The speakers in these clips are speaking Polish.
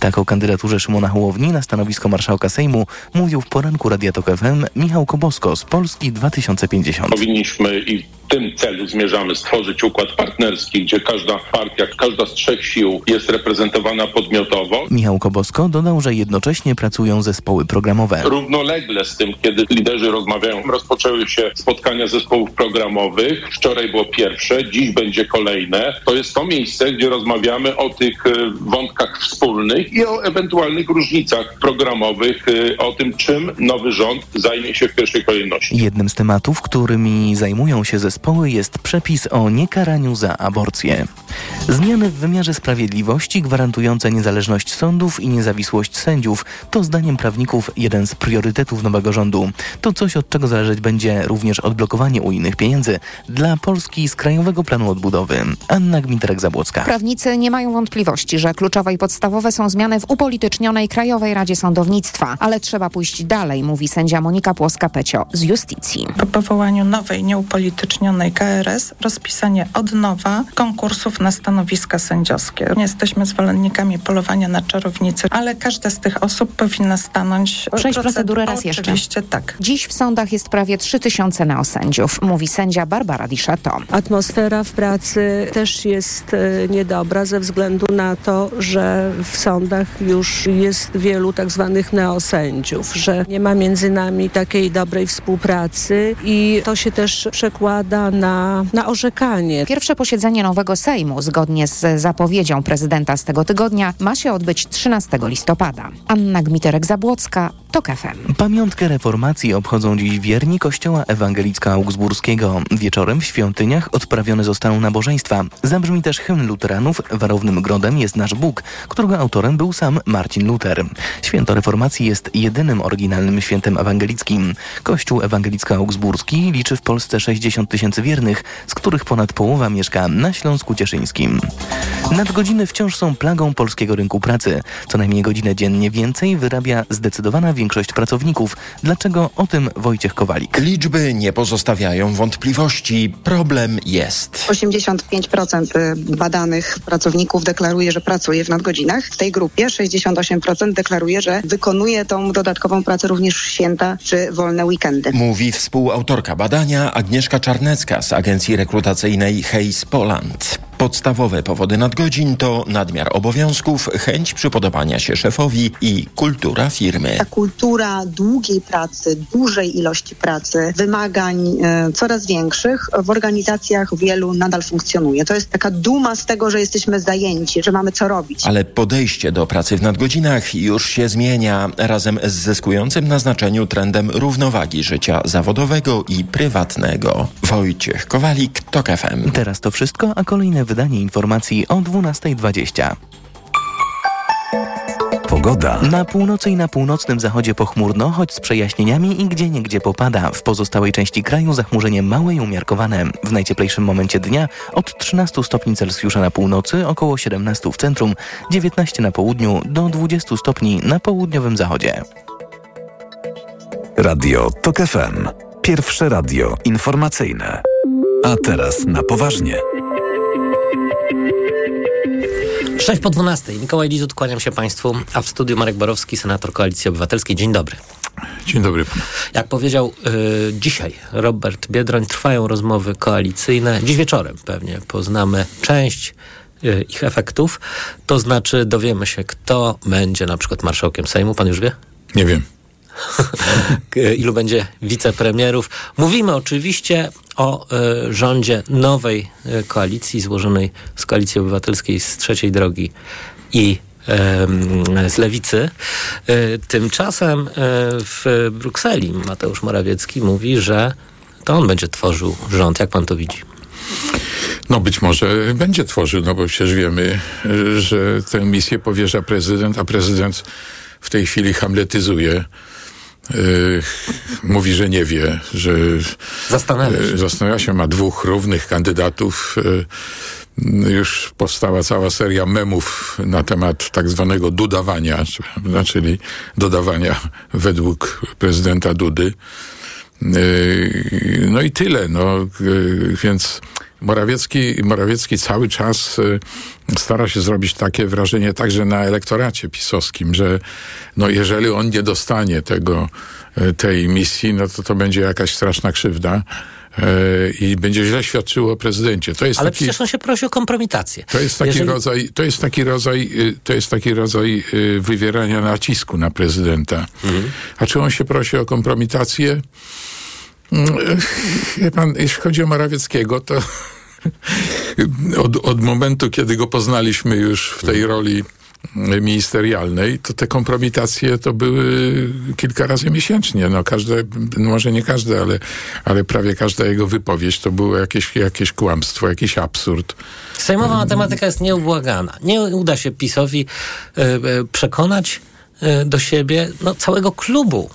Tak o kandydaturze Szymona Hołowni na stanowisko marszałka Sejmu mówił w poranku Radia Tok FM Michał Kobosko z Polski 2050. Powinniśmy i w tym celu zmierzamy stworzyć układ partnerski, gdzie każda partia, każda z trzech sił jest reprezentowana podmiotowo. Michał Kobosko dodał, że jednocześnie pracują zespoły programowe. Równolegle z tym, kiedy liderzy rozmawiają, rozpoczęły się spotkania zespołów programowych. Wczoraj było pierwsze, dziś będzie kolejne. To jest to miejsce, gdzie rozmawiamy o tych e, wątkach wspólnych i o ewentualnych różnicach programowych, e, o tym, czym nowy rząd zajmie się w pierwszej kolejności. Jednym z tematów, którymi zajmują się zespoły jest przepis o niekaraniu za aborcję. Zmiany w wymiarze sprawiedliwości gwarantujące niezależność sądów i niezawisłość sędziów to zdaniem prawników jeden z priorytetów nowego rządu. To coś, od czego zależeć będzie również odblokowanie unijnych pieniędzy dla Polski z Krajowego Planu Odbudowy. Anna Gminterek-Zabłocka. Prawnicy nie mają wątpliwości, że kluczowe i podstawowe są zmiany w upolitycznionej Krajowej Radzie Sądownictwa, ale trzeba pójść dalej, mówi sędzia Monika Płoska-Pecio z Justicji. Po powołaniu nowej, nieupolitycznionej KRS rozpisanie od nowa konkursów na stanowiska sędziowskie. Nie jesteśmy zwolennikami polowania na czarownicy, ale każda z tych osób powinna stanąć... Przejść procedurę raz jeszcze. Oczywiście tak. Dziś w sądach jest prawie 3000 neosędziów, mówi sędzia Barbara Dischato. Atmosfera w pracy też jest e, niedobra ze względu na to, że w sądach już jest wielu tak zwanych neosędziów, że nie ma między nami takiej dobrej współpracy i to się też przekłada na, na orzekanie. Pierwsze posiedzenie nowego Sejmu, zgodnie z zapowiedzią prezydenta z tego tygodnia, ma się odbyć 13 listopada. Anna Gmiterek-Zabłocka, TOK FM. Pamiątkę reformacji obchodzą dziś wierni Kościoła Ewangelicko-Augsburskiego. Wieczorem w świątyniach odprawione zostaną nabożeństwa. Zabrzmi też hymn luteranów Warownym Grodem jest nasz Bóg, którego autorem był sam Marcin Luther. Święto reformacji jest jedynym oryginalnym świętem ewangelickim. Kościół ewangelicko-augsburski liczy w Polsce 60 tysięcy wiernych, z których ponad połowa mieszka na Śląsku Cieszyńskim. Nadgodziny wciąż są plagą polskiego rynku pracy. Co najmniej godzinę dziennie więcej wyrabia zdecydowana większość pracowników. Dlaczego? O tym Wojciech Kowalik. Liczby nie pozostawiają wątpliwości. Problem jest. 85% badanych pracowników deklaruje, że pracuje w nadgodzinach. W tej grupie 68% deklaruje, że wykonuje tą dodatkową pracę również w święta czy wolne weekendy. Mówi współautorka badania Agnieszka Czarnecka z agencji rekrutacyjnej Hayes Poland. Podstawowe powody nadgodzin to nadmiar obowiązków, chęć przypodobania się szefowi i kultura firmy. Ta kultura długiej pracy, dużej ilości pracy, wymagań e, coraz większych w organizacjach wielu nadal funkcjonuje. To jest taka duma z tego, że jesteśmy zajęci, że mamy co robić. Ale podejście do pracy w nadgodzinach już się zmienia razem z zyskującym na znaczeniu trendem równowagi życia zawodowego i prywatnego. Wojciech Kowalik, TOK FM. Teraz to wszystko, a kolejne wydanie informacji o 12.20. Pogoda. Na północy i na północnym zachodzie pochmurno, choć z przejaśnieniami i gdzie niegdzie popada. W pozostałej części kraju zachmurzenie małe i umiarkowane. W najcieplejszym momencie dnia od 13 stopni Celsjusza na północy, około 17 w centrum, 19 na południu do 20 stopni na południowym zachodzie. Radio TOK FM. Pierwsze radio informacyjne. A teraz na poważnie. 6 po 12. Mikołaj Lizut, kłaniam się Państwu, a w studiu Marek Borowski, senator Koalicji Obywatelskiej. Dzień dobry. Dzień dobry panu. Jak powiedział y, dzisiaj Robert Biedroń, trwają rozmowy koalicyjne. Dziś wieczorem pewnie poznamy część y, ich efektów. To znaczy dowiemy się, kto będzie na przykład marszałkiem Sejmu. Pan już wie? Nie wiem. Ilu będzie wicepremierów? Mówimy oczywiście o y, rządzie nowej y, koalicji złożonej z Koalicji Obywatelskiej z Trzeciej Drogi i z lewicy. Tymczasem w Brukseli Mateusz Morawiecki mówi, że to on będzie tworzył rząd. Jak pan to widzi? No być może będzie tworzył, no bo przecież wiemy, że tę misję powierza prezydent, a prezydent w tej chwili hamletyzuje. Yy, mówi, że nie wie, że zastanawia się. Yy, zastanawia się, ma dwóch równych kandydatów. Yy, już powstała cała seria memów na temat tak zwanego dudawania, czyli dodawania według prezydenta Dudy. No i tyle, no, więc Morawiecki, Morawiecki cały czas e, stara się zrobić takie wrażenie także na elektoracie pisowskim, że no jeżeli on nie dostanie tego, e, tej misji, no to to będzie jakaś straszna krzywda e, i będzie źle świadczyło o prezydencie. To jest Ale taki, przecież on się prosi o kompromitację. to jest taki Jeżeli- rodzaj, to jest taki rodzaj, y, to jest taki rodzaj y, wywierania nacisku na prezydenta. A czy on się prosi o kompromitację? Mm, Wie pan, jeśli chodzi o Morawieckiego, to od, od momentu, kiedy go poznaliśmy już w tej roli mm, ministerialnej, to te kompromitacje to były kilka razy miesięcznie. No każde, no może nie każde, ale, ale prawie każda jego wypowiedź to było jakieś, jakieś kłamstwo, jakiś absurd. Sejmowa matematyka jest nieubłagana. Nie uda się PiSowi e, przekonać do siebie no, całego klubu.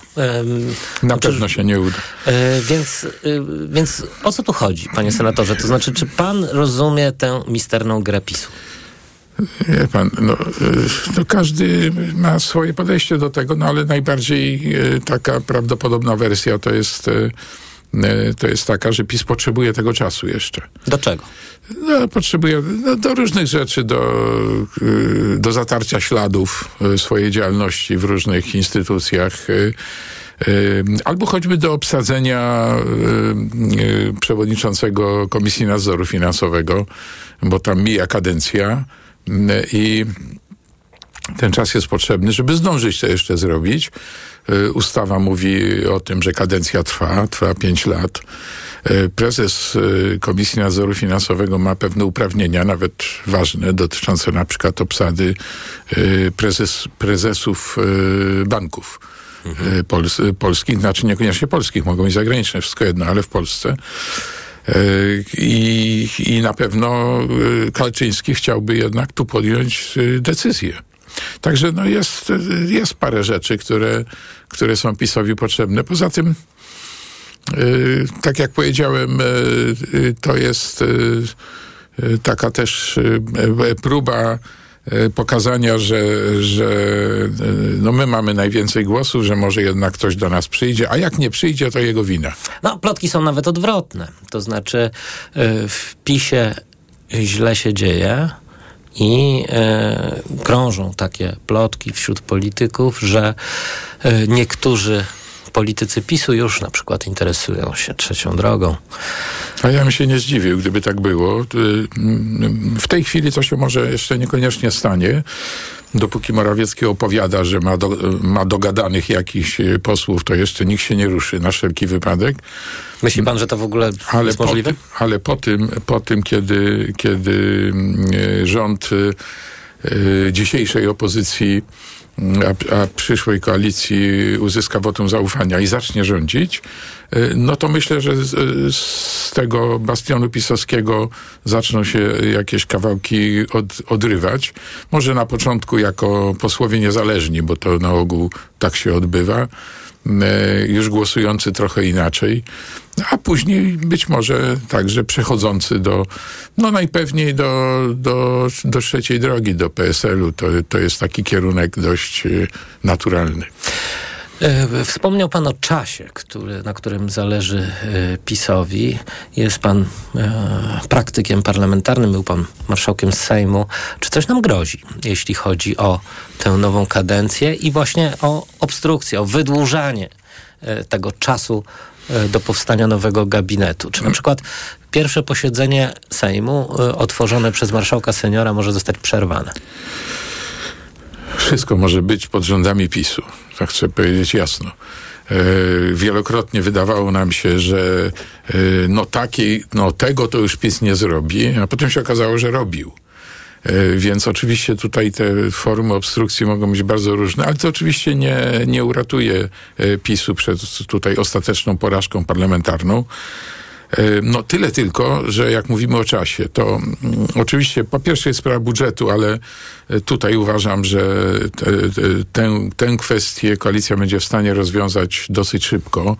Na to- pewno się nie uda. E, więc, e, więc o co tu chodzi, panie senatorze? To znaczy, czy pan rozumie tę misterną grę PiSu? Wie pan, no, no każdy ma swoje podejście do tego, no ale najbardziej taka prawdopodobna wersja to jest, to jest taka, że PiS potrzebuje tego czasu jeszcze. Do czego? No, potrzebuje no, do różnych rzeczy, do, y, do zatarcia śladów y, swojej działalności w różnych instytucjach. y, Albo choćby do obsadzenia przewodniczącego Komisji Nadzoru Finansowego, bo tam mija kadencja i ten czas jest potrzebny, żeby zdążyć to jeszcze zrobić. Y, Ustawa mówi o tym, że kadencja trwa, trwa pięć lat. Y, Prezes y, Komisji Nadzoru Finansowego ma pewne uprawnienia, nawet ważne, dotyczące na przykład obsady prezes, prezesów banków. y, Pols, polskich, znaczy niekoniecznie polskich, mogą być zagraniczne, wszystko jedno, ale w Polsce. I, I na pewno Kalczyński chciałby jednak tu podjąć decyzję. Także no jest, jest parę rzeczy, które, które są PiSowi potrzebne. Poza tym, y, tak jak powiedziałem, y, y, to jest taka też próba pokazania, że, że no my mamy najwięcej głosów, że może jednak ktoś do nas przyjdzie, a jak nie przyjdzie, to jego wina. No, plotki są nawet odwrotne. To znaczy, w PiSie źle się dzieje i y, krążą takie plotki wśród polityków, że y, niektórzy politycy PiSu już na przykład interesują się trzecią drogą. A ja bym się nie zdziwił, gdyby tak było. Mm, W tej chwili to się może jeszcze niekoniecznie stanie. Dopóki Morawiecki opowiada, że ma, do, ma dogadanych jakichś y, posłów, to jeszcze nikt się nie ruszy na wszelki wypadek. Myśli pan, że to w ogóle Ale jest po, możliwe? ale po tym, po tym kiedy, kiedy y, rząd y, dzisiejszej opozycji, a, a przyszłej koalicji uzyska wotum zaufania i zacznie rządzić, y, no to myślę, że z, z tego bastionu pisowskiego zaczną się jakieś kawałki od, odrywać. Może na początku jako posłowie niezależni, bo to na ogół tak się odbywa e, już głosujący trochę inaczej, a później być może także przechodzący do, no najpewniej do, do, do trzeciej drogi, do PSL-u. To, to jest taki kierunek dość e, naturalny. E, Wspomniał pan o czasie, który, na którym zależy e, PiSowi. Jest pan e, praktykiem parlamentarnym, był pan marszałkiem Sejmu. Czy coś nam grozi, jeśli chodzi o tę nową kadencję i właśnie o obstrukcję, o wydłużanie tego czasu do powstania nowego gabinetu? Czy na przykład pierwsze posiedzenie Sejmu otworzone przez marszałka seniora może zostać przerwane? Wszystko może być pod rządami PiSu. Tak chcę powiedzieć jasno. E, Wielokrotnie wydawało nam się, że e, no takiej, no tego to już PiS nie zrobi, a potem się okazało, że robił. E, Więc oczywiście tutaj te formy obstrukcji mogą być bardzo różne, ale to oczywiście nie, nie uratuje PiSu przed tutaj ostateczną porażką parlamentarną. No tyle tylko, że jak mówimy o czasie, to mm, oczywiście po pierwsze jest sprawa budżetu, ale e, tutaj uważam, że te, te, tę, tę kwestię koalicja będzie w stanie rozwiązać dosyć szybko.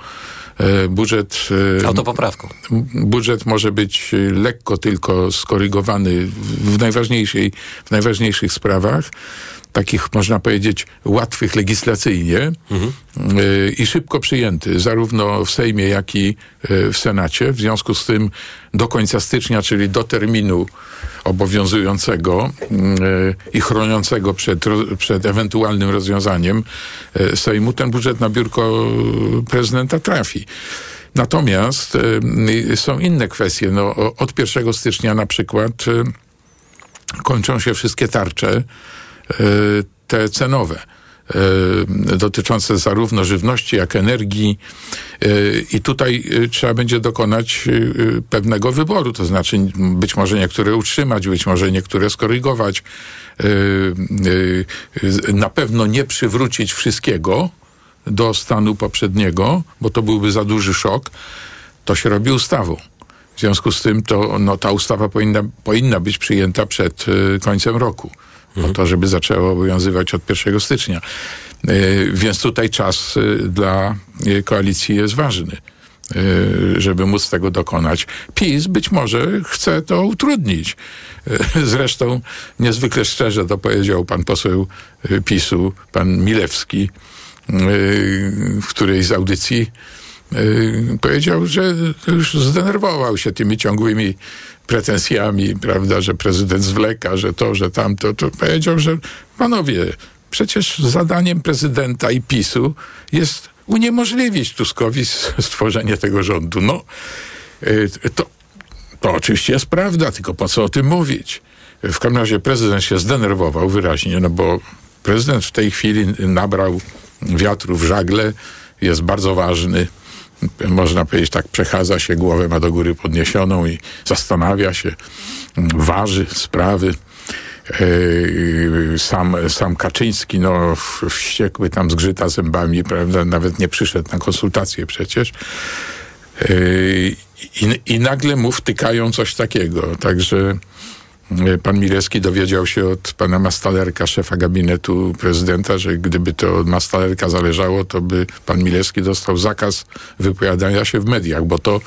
Budżet, Autopoprawką. budżet może być lekko tylko skorygowany w najważniejszej, w najważniejszych sprawach. Takich, można powiedzieć, łatwych legislacyjnie y, i szybko przyjęty, zarówno w Sejmie, jak i y, w Senacie. W związku z tym do końca stycznia, czyli do terminu obowiązującego y, i chroniącego przed, przed ewentualnym rozwiązaniem Sejmu, ten budżet na biurko prezydenta trafi. Natomiast są inne kwestie. No, od 1 stycznia na przykład kończą się wszystkie tarcze te cenowe y, dotyczące zarówno żywności, jak energii. Y, I tutaj trzeba będzie dokonać pewnego wyboru, to znaczy być może niektóre utrzymać, być może niektóre skorygować. Na pewno nie przywrócić wszystkiego do stanu poprzedniego, bo to byłby za duży szok. To się robi ustawą. W związku z tym to, no, ta ustawa powinna, powinna być przyjęta przed końcem roku. Po to, żeby zaczęła obowiązywać od 1 stycznia. Y, więc tutaj czas y, dla y, koalicji jest ważny, żeby móc tego dokonać. PiS być może chce to utrudnić. Zresztą niezwykle szczerze to powiedział pan poseł PiSu, pan Milewski, w którejś z audycji powiedział, że już zdenerwował się tymi ciągłymi pretensjami, prawda, że prezydent zwleka, że to, że tamto, to powiedział, że panowie, przecież zadaniem prezydenta i PiSu jest uniemożliwić Tuskowi stworzenie tego rządu. No, y, to, to oczywiście jest prawda, tylko po co o tym mówić? W każdym razie prezydent się zdenerwował wyraźnie, no bo prezydent w tej chwili nabrał wiatru w żagle, jest bardzo ważny. Można powiedzieć tak, przechadza się, głowę ma do góry podniesioną i zastanawia się, waży sprawy. Yy, Sam, sam Kaczyński, no, wściekły tam zgrzyta zębami, prawda, nawet nie przyszedł na konsultacje przecież. Yy, I, I nagle mu wtykają coś takiego. Także pan Milewski dowiedział się od pana Mastalerka, szefa gabinetu prezydenta, że gdyby to od Mastalerka zależało, to by pan Milewski dostał zakaz wypowiadania się w mediach, bo to,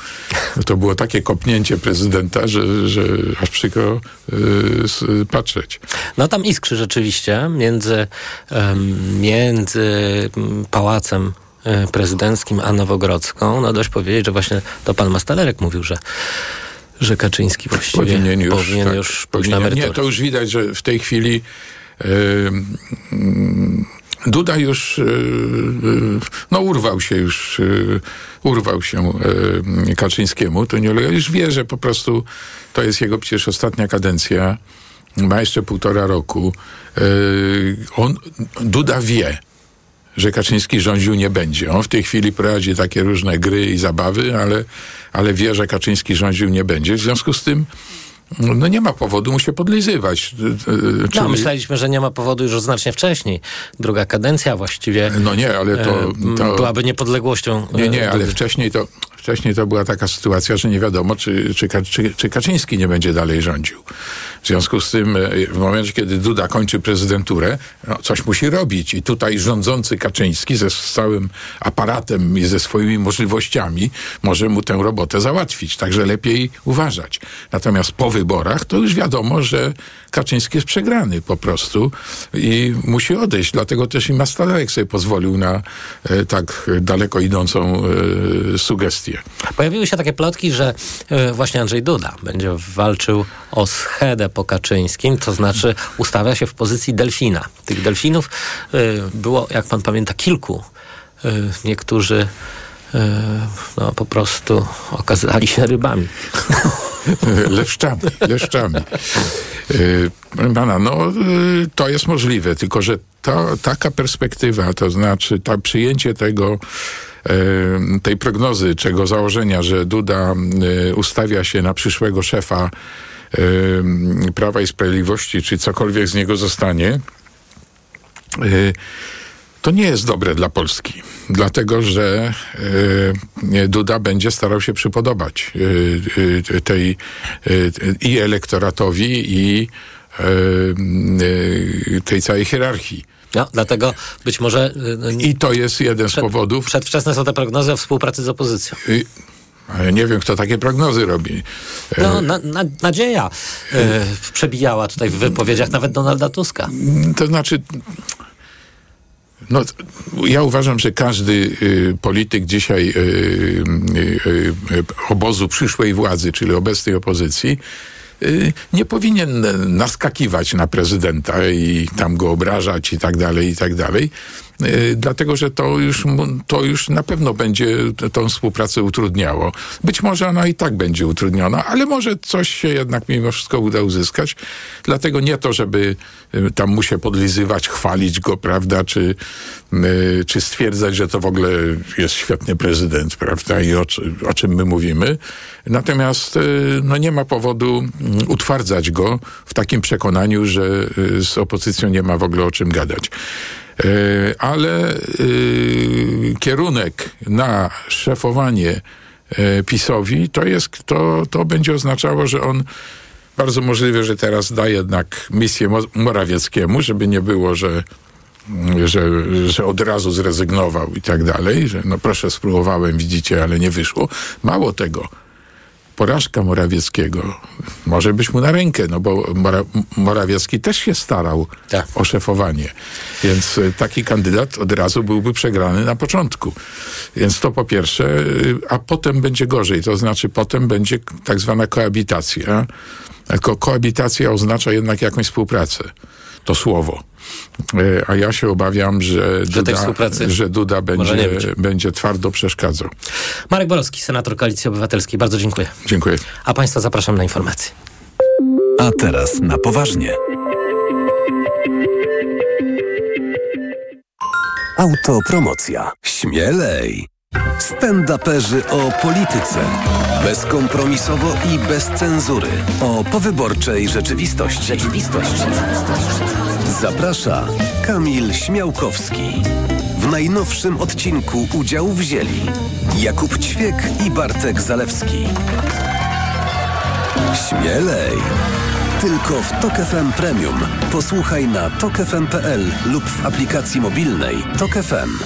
to było takie kopnięcie prezydenta, że, że aż przykro yy, patrzeć. No tam iskrzy rzeczywiście między, między pałacem e, prezydenckim a Nowogrodzką. No dość powiedzieć, że właśnie to pan Mastalerek mówił, że, że Kaczyński właściwie Powinien już, powinien tak, już pójść na powinien. emeryturę. Nie, to już widać, że w tej chwili yy, Duda już yy, no urwał się już, yy, urwał się yy, Kaczyńskiemu. To nie ulega- już wie, że po prostu to jest jego przecież ostatnia kadencja. Ma jeszcze półtora roku. Yy, on, Duda wie, że Kaczyński rządził nie będzie. On w tej chwili prowadzi takie różne gry i zabawy, ale, ale wie, że Kaczyński rządził nie będzie. W związku z tym no nie ma powodu mu się podlizywać. Y, y, No, czyli- myśleliśmy, że nie ma powodu już znacznie wcześniej. Druga kadencja właściwie No nie, ale to, e, to byłaby niepodległością. Nie, e, nie, ale Dudy. wcześniej to, wcześniej to była taka sytuacja, że nie wiadomo, czy, czy, czy, czy Kaczyński nie będzie dalej rządził. W związku z tym, e, w momencie, kiedy Duda kończy prezydenturę, no, coś musi robić. I tutaj rządzący Kaczyński ze całym aparatem i ze swoimi możliwościami może mu tę robotę załatwić. Także lepiej uważać. Natomiast po wyborach to już wiadomo, że Kaczyński jest przegrany po prostu i musi odejść. Dlatego też i Mastalerek sobie pozwolił na e, tak daleko idącą e, sugestię. Pojawiły się takie plotki, że e, właśnie Andrzej Duda będzie walczył o schedę po Kaczyńskim, to znaczy ustawia się w pozycji delfina. Tych delfinów e, było, jak pan pamięta, kilku. E, niektórzy no, po prostu okazali się rybami. leszczami, leszczami. Pana, no to jest możliwe, tylko że to, taka perspektywa, to znaczy ta przyjęcie tego, tej prognozy, czego założenia, że Duda yy, ustawia się na przyszłego szefa yy, Prawa i Sprawiedliwości, czy cokolwiek z niego zostanie, to nie jest dobre dla Polski, dlatego że e, Duda będzie starał się przypodobać e, e, tej e, i elektoratowi, i e, e, tej całej hierarchii. No, dlatego być może e, I to jest jeden z Przed- powodów. przedwczesne są te prognozy o współpracy z opozycją. Y, Ale nie wiem, kto takie prognozy robi. E, No, na, na, nadzieja e, przebijała tutaj w wypowiedziach nawet Donalda Tuska. To znaczy, no, ja uważam, że każdy y, polityk dzisiaj y, y, y, obozu przyszłej władzy, czyli obecnej opozycji, y, nie powinien naskakiwać na prezydenta i tam go obrażać i tak dalej, i tak dalej. Y, Dlatego, że to już, to już na pewno będzie tą współpracę utrudniało. Być może ona i tak będzie utrudniona, ale może coś się jednak mimo wszystko uda uzyskać. Dlatego nie to, żeby y, tam mu się podlizywać, chwalić go, prawda, czy, y, czy stwierdzać, że to w ogóle jest świetny prezydent, prawda, i o, o czym my mówimy. Natomiast no, nie ma powodu utwardzać go w takim przekonaniu, że z opozycją nie ma w ogóle o czym gadać. E, ale y, kierunek na szefowanie e, PiSowi to jest, to, to będzie oznaczało, że on bardzo możliwe, że teraz da jednak misję Mo- Morawieckiemu, żeby nie było, że, że, że od razu zrezygnował i tak dalej, że no proszę, spróbowałem, widzicie, ale nie wyszło. Mało tego, porażka Morawieckiego może być mu na rękę, no bo Mora, Morawiecki też się starał Tak. o szefowanie. Więc y, taki kandydat od razu byłby przegrany na początku. Więc to po pierwsze, y, a potem będzie gorzej. To znaczy potem będzie tak zwana koabitacja. Tylko koabitacja oznacza jednak jakąś współpracę. To słowo. Y, A ja się obawiam, że tej Duda, współpracy że Duda będzie, będzie twardo przeszkadzał. Marek Borowski, senator Koalicji Obywatelskiej. Bardzo dziękuję. Dziękuję. A Państwa zapraszam na informacje. A teraz na poważnie. Autopromocja. Śmielej. Stand-uperzy o polityce. Bezkompromisowo i bez cenzury. O powyborczej rzeczywistości. Rzeczywistości. Zaprasza Kamil Śmiałkowski. W najnowszym odcinku udział wzięli Jakub Ćwiek i Bartek Zalewski. Śmielej! Tylko w Tok FM Premium. Posłuchaj na tokefm.pl lub w aplikacji mobilnej Tok FM.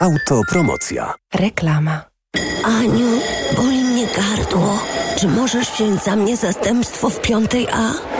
Autopromocja. Reklama. Aniu, boli mnie gardło. Czy możesz wziąć za mnie zastępstwo w piątej A?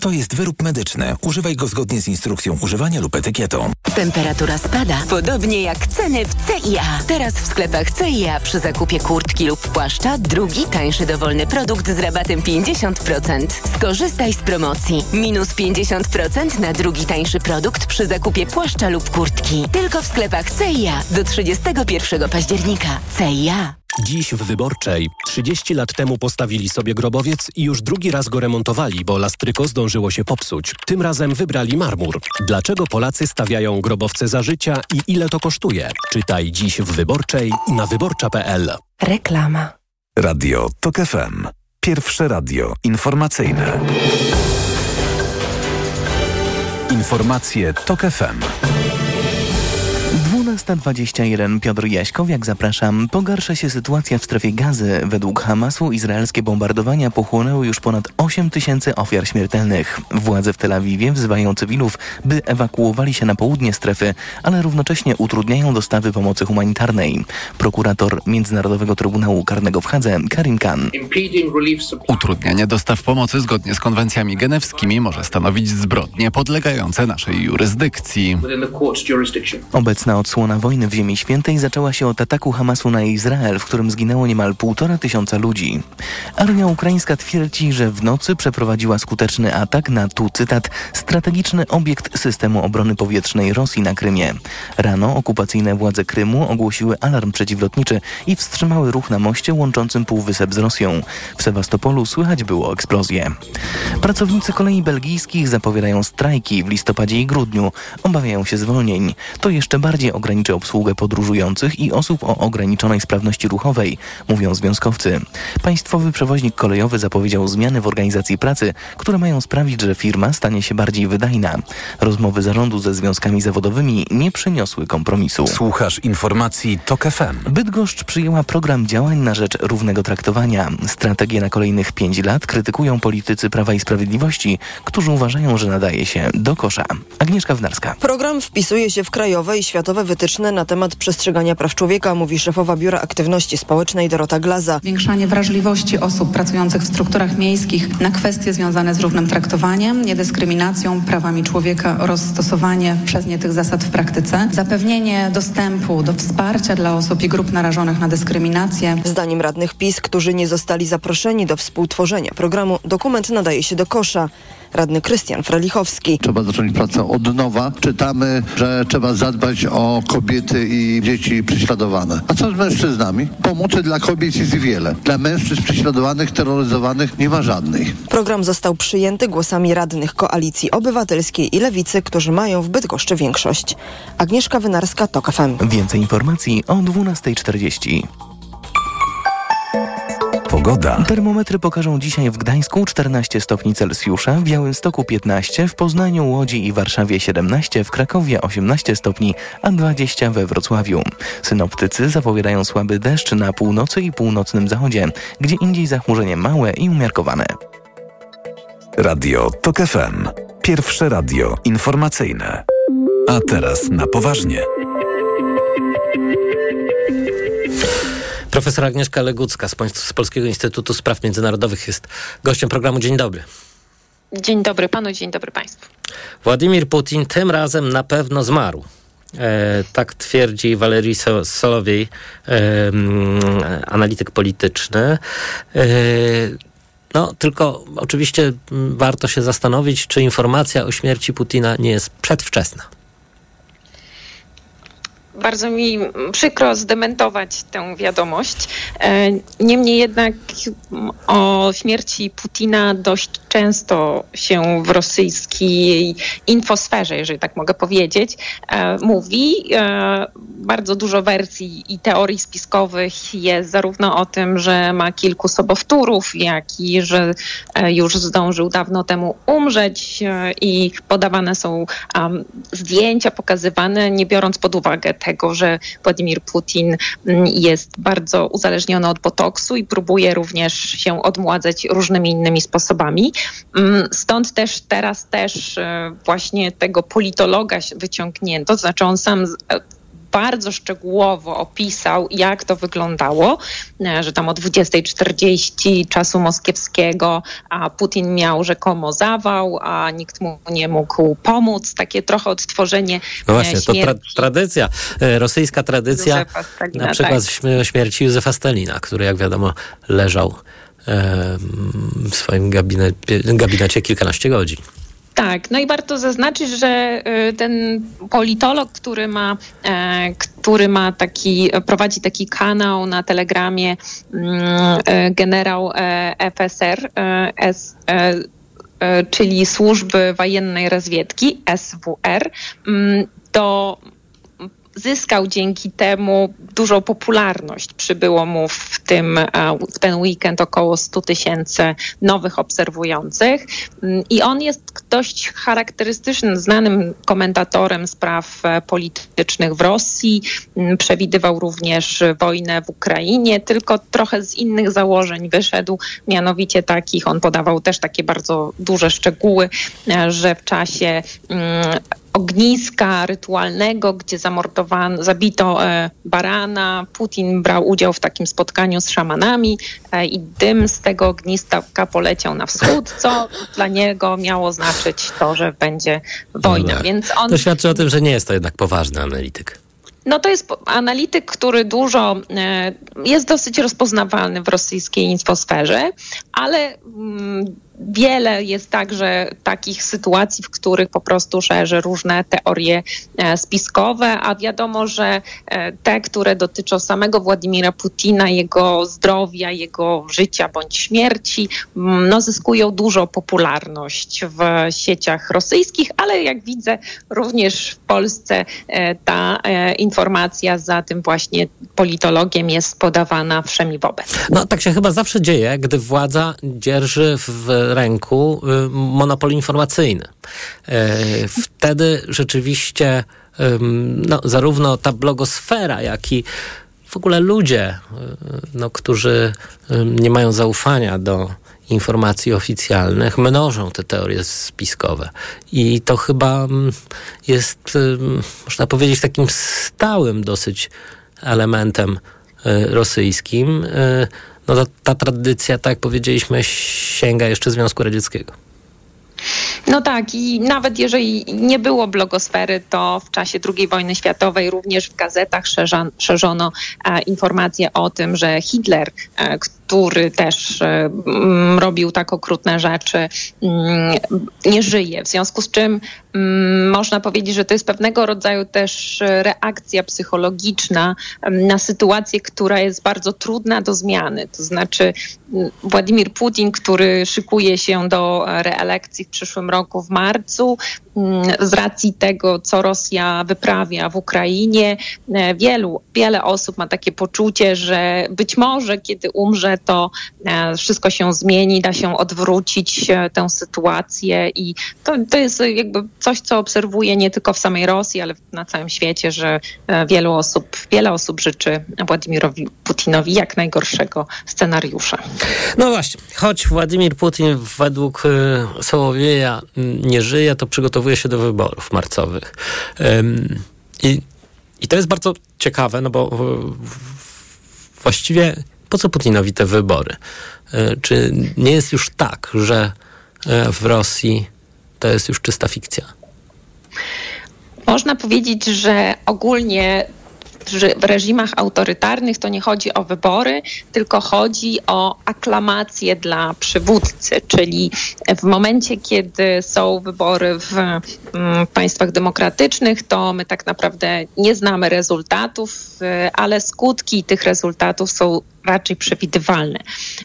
To jest wyrób medyczny. Używaj go zgodnie z instrukcją używania lub etykietą. Temperatura spada, podobnie jak ceny w CIA. Teraz w sklepach CIA przy zakupie kurtki lub płaszcza drugi tańszy dowolny produkt z rabatem 50%. Skorzystaj z promocji. Minus 50% na drugi tańszy produkt przy zakupie płaszcza lub kurtki. Tylko w sklepach CIA do 31 października. CIA. Dziś w Wyborczej. 30 lat temu postawili sobie grobowiec i już drugi raz go remontowali, bo lastryko zdążyło się popsuć. Tym razem wybrali marmur. Dlaczego Polacy stawiają grobowce za życia i ile to kosztuje? Czytaj dziś w Wyborczej na wyborcza.pl. Reklama. Radio Tok FM. Pierwsze radio informacyjne. Informacje Tok FM. 12.21 Piotr Jaśkowiak, zapraszam. Pogarsza się sytuacja w strefie gazy. Według Hamasu izraelskie bombardowania pochłonęły już ponad 8 tysięcy ofiar śmiertelnych. Władze w Tel Awiwie wzywają cywilów, by ewakuowali się na południe strefy, ale równocześnie utrudniają dostawy pomocy humanitarnej. Prokurator Międzynarodowego Trybunału Karnego w Hadze, Karim Khan. Utrudnianie dostaw pomocy zgodnie z konwencjami genewskimi może stanowić zbrodnie podlegające naszej jurysdykcji. Obecna odsłona wojny w Ziemi Świętej zaczęła się od ataku Hamasu na Izrael, w którym zginęło niemal półtora tysiąca ludzi. Armia ukraińska twierdzi, że w nocy przeprowadziła skuteczny atak na, tu cytat, strategiczny obiekt systemu obrony powietrznej Rosji na Krymie. Rano okupacyjne władze Krymu ogłosiły alarm przeciwlotniczy i wstrzymały ruch na moście łączącym Półwysep z Rosją. W Sewastopolu słychać było eksplozję. Pracownicy kolei belgijskich zapowiadają strajki w listopadzie i grudniu. Obawiają się zwolnień. To jeszcze bardziej ograniczy ograniczy obsługę podróżujących i osób o ograniczonej sprawności ruchowej, mówią związkowcy. Państwowy przewoźnik kolejowy zapowiedział zmiany w organizacji pracy, które mają sprawić, że firma stanie się bardziej wydajna. Rozmowy zarządu ze związkami zawodowymi nie przyniosły kompromisu. Słuchasz informacji TOK FM. Bydgoszcz przyjęła program działań na rzecz równego traktowania. Strategię na kolejnych pięć lat krytykują politycy Prawa i Sprawiedliwości, którzy uważają, że nadaje się do kosza. Agnieszka Wnarska. Program wpisuje się w krajowe i światowe wytyczne na temat przestrzegania praw człowieka, mówi szefowa Biura Aktywności Społecznej Dorota Glaza. Zwiększanie wrażliwości osób pracujących w strukturach miejskich na kwestie związane z równym traktowaniem, niedyskryminacją, prawami człowieka oraz stosowanie przez nie tych zasad w praktyce. Zapewnienie dostępu do wsparcia dla osób i grup narażonych na dyskryminację. Zdaniem radnych PiS, którzy nie zostali zaproszeni do współtworzenia programu, dokument nadaje się do kosza. Radny Krystian Frelichowski. Trzeba zacząć pracę od nowa. Czytamy, że trzeba zadbać o kobiety i dzieci prześladowane. A co z mężczyznami? Pomocy dla kobiet jest wiele. Dla mężczyzn prześladowanych, terroryzowanych nie ma żadnej. Program został przyjęty głosami radnych Koalicji Obywatelskiej i Lewicy, którzy mają w Bydgoszczy większość. Agnieszka Wynarska, TOK FM. Więcej informacji o 12.40. Pogoda. Termometry pokażą dzisiaj w Gdańsku 14 stopni Celsjusza, w Białymstoku 15, w Poznaniu, Łodzi i Warszawie 17, w Krakowie 18 stopni, a 20 we Wrocławiu. Synoptycy zapowiadają słaby deszcz na północy i północnym zachodzie, gdzie indziej zachmurzenie małe i umiarkowane. Radio TOK FM. Pierwsze radio informacyjne. A teraz na poważnie. Profesor Agnieszka Legucka z, z Polskiego Instytutu Spraw Międzynarodowych jest gościem programu. Dzień dobry. Dzień dobry panu, dzień dobry państwu. Władimir Putin tym razem na pewno zmarł. E, tak twierdzi Walerii Solowiej, e, analityk polityczny. E, no, tylko oczywiście warto się zastanowić, czy informacja o śmierci Putina nie jest przedwczesna bardzo mi przykro zdementować tę wiadomość. E, niemniej jednak o śmierci Putina dość często się w rosyjskiej infosferze, jeżeli tak mogę powiedzieć, e, mówi. E, bardzo dużo wersji i teorii spiskowych jest zarówno o tym, że ma kilku sobowtórów, jak i że już zdążył dawno temu umrzeć i podawane są zdjęcia pokazywane, nie biorąc pod uwagę tego, że Władimir Putin mm, jest bardzo uzależniony od botoksu i próbuje również się odmładzać różnymi innymi sposobami. Mm, stąd też teraz też e, właśnie tego politologa wyciągnięto, to znaczy on sam bardzo szczegółowo opisał, jak to wyglądało, e, że tam o 20.40 czasu moskiewskiego a Putin miał rzekomo zawał, a nikt mu nie mógł pomóc. Takie trochę odtworzenie No właśnie, śmierci. to tra tradycja, e, rosyjska tradycja, Stalina, na przykład tak. śmierci Józefa Stalina, który jak wiadomo leżał w swoim gabinecie, gabinecie kilkanaście godzin. Tak, no i warto zaznaczyć, że y, ten politolog, który ma, e, który ma taki, prowadzi taki kanał na Telegramie, mm, e, generał e, FSR, S, czyli Służby Wojennej Rozwiedki, SWR, mm, to zyskał dzięki temu dużą popularność. Przybyło mu w, tym, e, w ten weekend około 100 tysięcy nowych obserwujących mm, i on jest dość charakterystycznym, znanym komentatorem spraw e, politycznych w Rosji. Mm, przewidywał również wojnę w Ukrainie, tylko trochę z innych założeń wyszedł, mianowicie takich, on podawał też takie bardzo duże szczegóły, e, że w czasie mm, ogniska rytualnego, gdzie zamordowano, zabito e, barana. Putin brał udział w takim spotkaniu z szamanami e, i dym z tego ogniska poleciał na wschód, co dla niego miało znaczyć to, że będzie wojna. No, Więc on... To świadczy o tym, że nie jest to jednak poważny analityk. No to jest analityk, który dużo e, jest dosyć rozpoznawalny w rosyjskiej infosferze, ale mm, wiele jest także takich sytuacji, w których po prostu szerzy różne teorie e, spiskowe, a wiadomo, że e, te, które dotyczą samego Władimira Putina, jego zdrowia, jego życia bądź śmierci, mm, no, zyskują dużą popularność w sieciach rosyjskich, ale jak widzę, również w Polsce e, ta informacja za tym właśnie politologiem jest podawana wszemi wobec. No tak się chyba zawsze dzieje, gdy władza dzierży w ręku y, monopol informacyjny. E, wtedy rzeczywiście no, zarówno ta blogosfera, jak i w ogóle ludzie, y, no, którzy nie mają zaufania do informacji oficjalnych, mnożą te teorie spiskowe. I to chyba jest, można powiedzieć, takim stałym dosyć elementem y, rosyjskim no ta tradycja, tak jak powiedzieliśmy, sięga jeszcze Związku Radzieckiego. No tak, i nawet jeżeli nie było blogosfery, to w czasie II wojny światowej również w gazetach szerzono, szerzono e, informacje o tym, że Hitler, e, który też e, m, robił tak okrutne rzeczy, m, nie żyje. W związku z czym m, można powiedzieć, że to jest pewnego rodzaju też reakcja psychologiczna na sytuację, która jest bardzo trudna do zmiany. To znaczy Władimir Putin, który szykuje się do reelekcji w przyszłym roku w marcu, mm, z racji tego, co Rosja wyprawia w Ukrainie, e, wielu, wiele osób ma takie poczucie, że być może kiedy umrze, to e, wszystko się zmieni, da się odwrócić e, tę sytuację i to, to jest jakby coś, co obserwuję nie tylko w samej Rosji, ale na całym świecie, że wielu osób, wiele osób życzy Władimirowi Putinowi jak najgorszego scenariusza. No właśnie, choć Władimir Putin według Sołowieja mm, nie żyje, to przygotowuje się do wyborów marcowych. I, I to jest bardzo ciekawe, no bo właściwie po co Putinowi te wybory? Y, czy nie jest już tak, że y, w Rosji to jest już czysta fikcja? Można powiedzieć, że ogólnie w reżimach autorytarnych to nie chodzi o wybory, tylko chodzi o aklamację dla przywódcy, czyli w momencie, kiedy są wybory w mm, państwach demokratycznych, to my tak naprawdę nie znamy rezultatów, y, ale skutki tych rezultatów są raczej przewidywalne.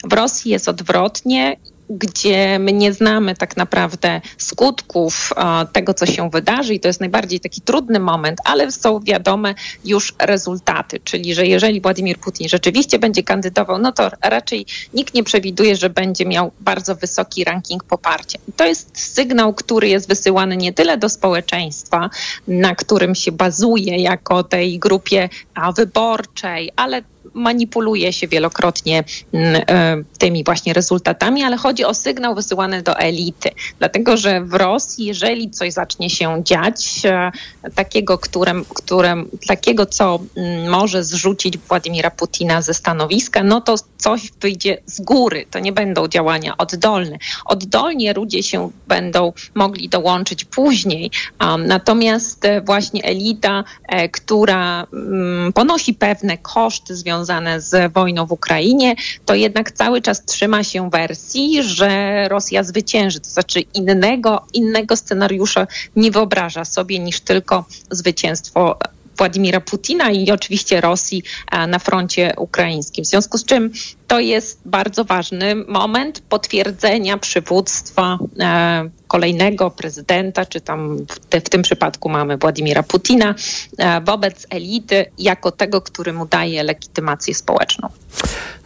W Rosji jest odwrotnie gdzie my nie znamy tak naprawdę skutków tego, co się wydarzy i to jest najbardziej taki trudny moment, ale są wiadome już rezultaty, czyli że jeżeli Władimir Putin rzeczywiście będzie kandydował, no to raczej nikt nie przewiduje, że będzie miał bardzo wysoki ranking poparcia. To jest sygnał, który jest wysyłany nie tyle do społeczeństwa, na którym się bazuje jako tej grupie wyborczej, ale manipuluje się wielokrotnie mm, e, tymi właśnie rezultatami, ale chodzi o sygnał wysyłany do elity. Dlatego, że w Rosji, jeżeli coś zacznie się dziać, e, takiego, którym, którym, takiego co mm, może zrzucić Władimira Putina ze stanowiska, no to coś wyjdzie z góry. To nie będą działania oddolne. Oddolnie ludzie się będą mogli dołączyć później. Natomiast e, właśnie elita, która mm, ponosi pewne koszty związane związane z wojną w Ukrainie, to jednak cały czas trzyma się wersji, że Rosja zwycięży. To znaczy innego, innego scenariusza nie wyobraża sobie niż tylko zwycięstwo Władimira Putina i oczywiście Rosji e, na froncie ukraińskim. W związku z czym to jest bardzo ważny moment potwierdzenia przywództwa e, kolejnego prezydenta, czy tam w, te, w, tym przypadku mamy Władimira Putina, e, wobec elity jako tego, który mu daje legitymację społeczną.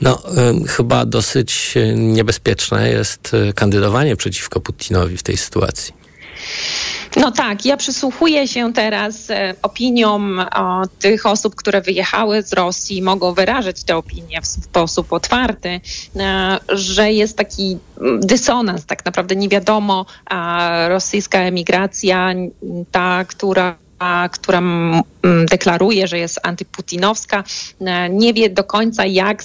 No, chyba dosyć niebezpieczne jest kandydowanie przeciwko Putinowi w tej sytuacji. No tak, ja przysłuchuję się teraz e, opiniom o, tych osób, które wyjechały z Rosji, mogą wyrażać te opinie w sposób otwarty, e, że jest taki mm, dysonans, tak naprawdę. Nie wiadomo, a rosyjska emigracja, ta, która która deklaruje, że jest antyputinowska, e, nie wie do końca, jak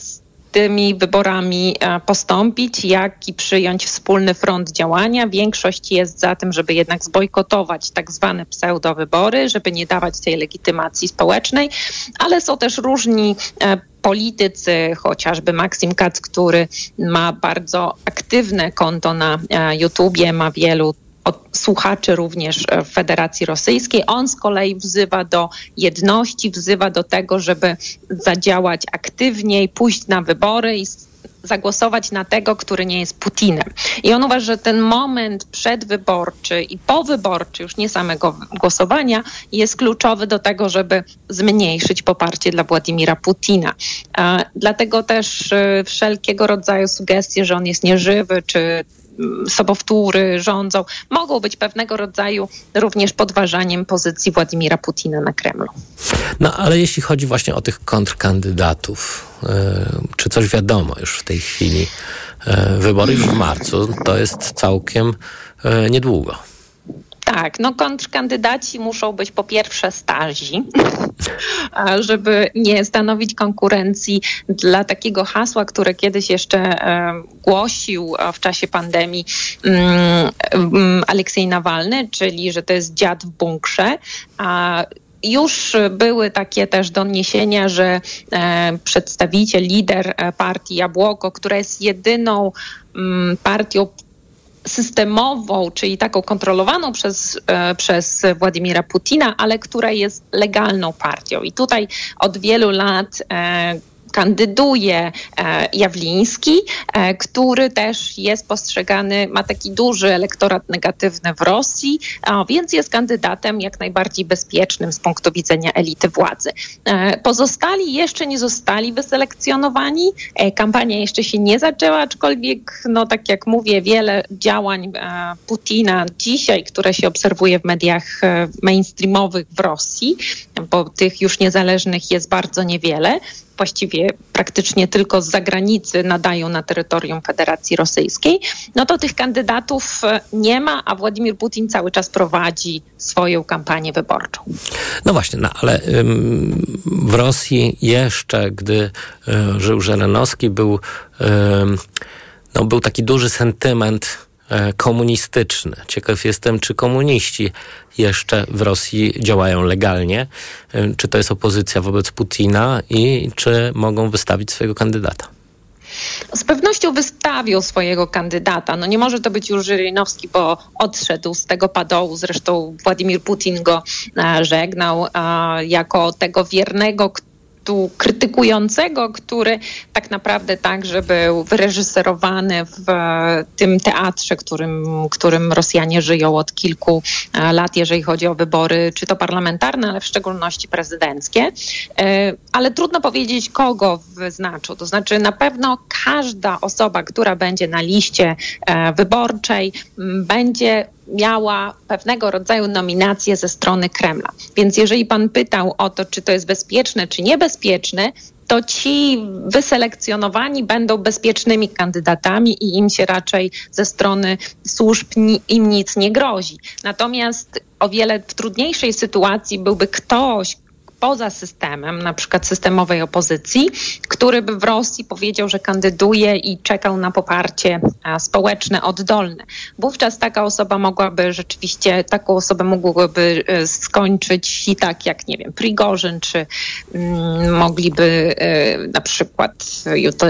tymi wyborami e, postąpić, jak i przyjąć wspólny front działania. Większość jest za tym, żeby jednak zbojkotować tak zwane pseudowybory, żeby nie dawać tej legitymacji społecznej, ale są też różni e, politycy, chociażby Maksim Kac, który ma bardzo aktywne konto na e, YouTubie, ma wielu od słuchaczy również w Federacji Rosyjskiej. On z kolei wzywa do jedności, wzywa do tego, żeby zadziałać aktywniej, pójść na wybory i zagłosować na tego, który nie jest Putinem. I on uważa, że ten moment przedwyborczy i powyborczy, już nie samego głosowania, jest kluczowy do tego, żeby zmniejszyć poparcie dla Władimira Putina. E, dlatego też e, wszelkiego rodzaju sugestie, że on jest nieżywy, czy sobowtóry rządzą, mogą być pewnego rodzaju również podważaniem pozycji Władimira Putina na Kremlu. No ale jeśli chodzi właśnie o tych kontrkandydatów, yy, czy coś wiadomo już w tej chwili? Yy, wybory już w marcu, to jest całkiem yy, niedługo. Tak, no kontrkandydaci muszą być po pierwsze starzy, żeby nie stanowić konkurencji dla takiego hasła, które kiedyś jeszcze głosił w czasie pandemii mm, mm, Aleksiej Nawalny, czyli że to jest dziad w bunkrze. A już były takie też doniesienia, że przedstawiciel, lider e, partii Jabłoko, która jest jedyną mm, partią systemową, czyli taką kontrolowaną przez, e, przez Władimira Putina, ale która jest legalną partią. I tutaj od wielu lat e, kandyduje e, Jawliński, e, który też jest postrzegany, ma taki duży elektorat negatywny w Rosji, więc jest kandydatem jak najbardziej bezpiecznym z punktu widzenia elity władzy. E, pozostali jeszcze nie zostali wyselekcjonowani. Kampania jeszcze się nie zaczęła, aczkolwiek, no tak jak mówię, wiele działań Putina dzisiaj, które się obserwuje w mediach mainstreamowych w Rosji, bo tych już niezależnych jest bardzo niewiele, właściwie praktycznie tylko z zagranicy nadają na terytorium Federacji Rosyjskiej, no to tych kandydatów e, nie ma, a Władimir Putin cały czas prowadzi swoją kampanię wyborczą. No właśnie, no ale ym, w Rosji jeszcze, gdy y, żył Żelenowski, był, y, no, był taki duży sentyment komunistyczny. Ciekaw jestem, czy komuniści jeszcze w Rosji działają legalnie, e, czy to jest opozycja wobec Putina i czy mogą wystawić swojego kandydata. Z pewnością wystawił swojego kandydata. No nie może to być już Żyrynowski, bo odszedł z tego padołu. Zresztą Władimir Putin go e, żegnał jako tego wiernego, tu krytykującego, który tak naprawdę także był wyreżyserowany w tym teatrze, którym, którym Rosjanie żyją od kilku e, lat, jeżeli chodzi o wybory, czy to parlamentarne, ale w szczególności prezydenckie. E, ale trudno powiedzieć, kogo wyznaczył. To znaczy na pewno każda osoba, która będzie na liście e, wyborczej, będzie miała pewnego rodzaju nominację ze strony Kremla. Więc jeżeli pan pytał o to, czy to jest bezpieczne, czy niebezpieczne, to ci wyselekcjonowani będą bezpiecznymi kandydatami i im się raczej ze strony służb im nic nie grozi. Natomiast o wiele w trudniejszej sytuacji byłby ktoś, poza systemem, na przykład systemowej opozycji, który by w Rosji powiedział, że kandyduje i czekał na poparcie społeczne, oddolne. Wówczas taka osoba mogłaby rzeczywiście, taką osobę mogłoby e, skończyć i tak jak, nie wiem, Prigorzyn, czy mm, mogliby e, na przykład,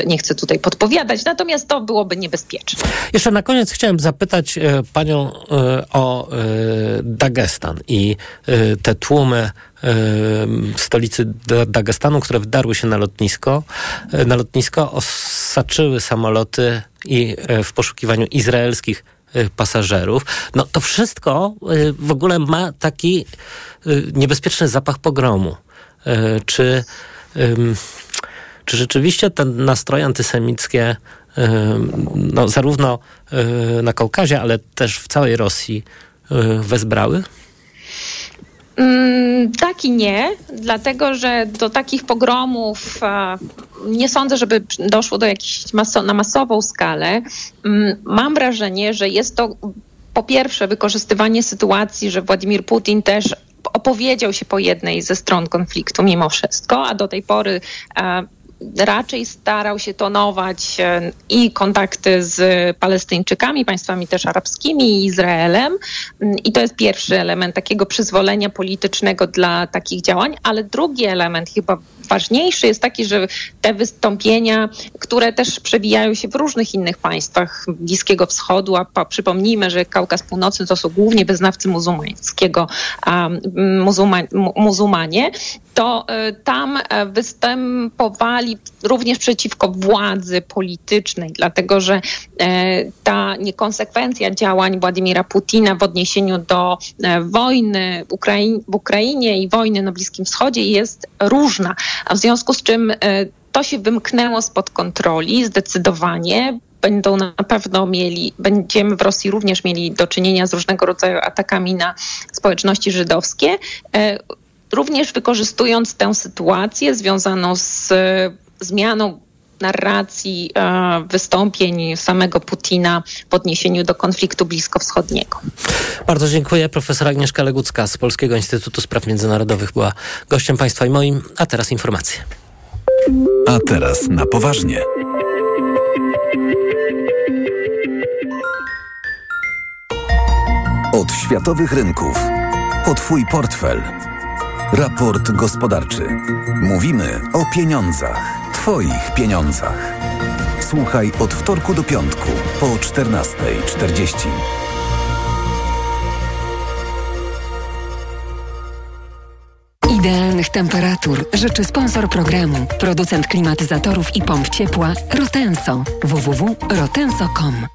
nie chcę tutaj podpowiadać, natomiast to byłoby niebezpieczne. Jeszcze na koniec chciałem zapytać e, panią o Dagestan i te tłumy stolicy Dagestanu, które wdarły się na lotnisko. E, na lotnisko osaczyły samoloty i e, w poszukiwaniu izraelskich e, pasażerów. No to wszystko w ogóle ma taki niebezpieczny zapach pogromu. Czy, czy rzeczywiście te nastroje antysemickie no, zarówno na Kaukazie, ale też w całej Rosji wezbrały? Mm, tak i nie, dlatego że do takich pogromów nie sądzę, żeby doszło do jakiejś maso na masową skalę. Mm, mam wrażenie, że jest to po pierwsze wykorzystywanie sytuacji, że Władimir Putin też opowiedział się po jednej ze stron konfliktu mimo wszystko, a do tej pory raczej starał się tonować e, i kontakty z Palestyńczykami, państwami też arabskimi i Izraelem. Mm, I to jest pierwszy element takiego przyzwolenia politycznego dla takich działań, ale drugi element, chyba ważniejszy, jest taki, że te wystąpienia, które też przewijają się w różnych innych państwach Bliskiego Wschodu, a przypomnijmy, że Kaukaz Północny to są głównie wyznawcy muzułmańskiego, muzułma, mu- muzułmanie, to y, tam e, występowali również przeciwko władzy politycznej, dlatego że e, ta niekonsekwencja działań Władimira Putina w odniesieniu do e, wojny w Ukrainie i wojny na Bliskim Wschodzie jest różna, a w związku z czym e, to się wymknęło spod kontroli zdecydowanie będą na pewno mieli, będziemy w Rosji również mieli do czynienia z różnego rodzaju atakami na społeczności żydowskie. Również wykorzystując tę sytuację związaną z zmianą narracji e, wystąpień samego Putina w odniesieniu do konfliktu bliskowschodniego. Bardzo dziękuję. Profesor Agnieszka Legucka z Polskiego Instytutu Spraw Międzynarodowych była gościem państwa i moim. A teraz informacje. A teraz na poważnie. Od światowych rynków po Twój portfel. Raport gospodarczy. Mówimy o pieniądzach. Twoich pieniądzach. Słuchaj od wtorku do piątku po 14.40. Idealnych temperatur życzy sponsor programu, producent klimatyzatorów i pomp ciepła Rotenso. www.rotenso.com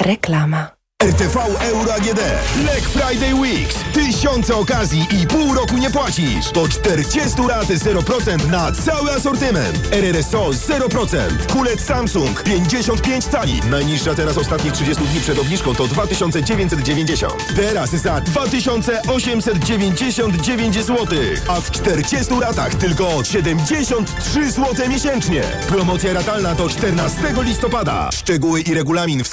Reklama. RTV Euro AGD. Black Friday Weeks. Tysiące okazji i pół roku nie płacisz. Do 40 lat 0% na cały asortyment. RRSO 0%. Kulec Samsung 55 cali. Najniższa teraz ostatnich 30 dni przed obniżką to 2990. Teraz za 2899 zł. A w 40 latach tylko 73 zł miesięcznie. Promocja ratalna do 14 listopada. Szczegóły i regulamin w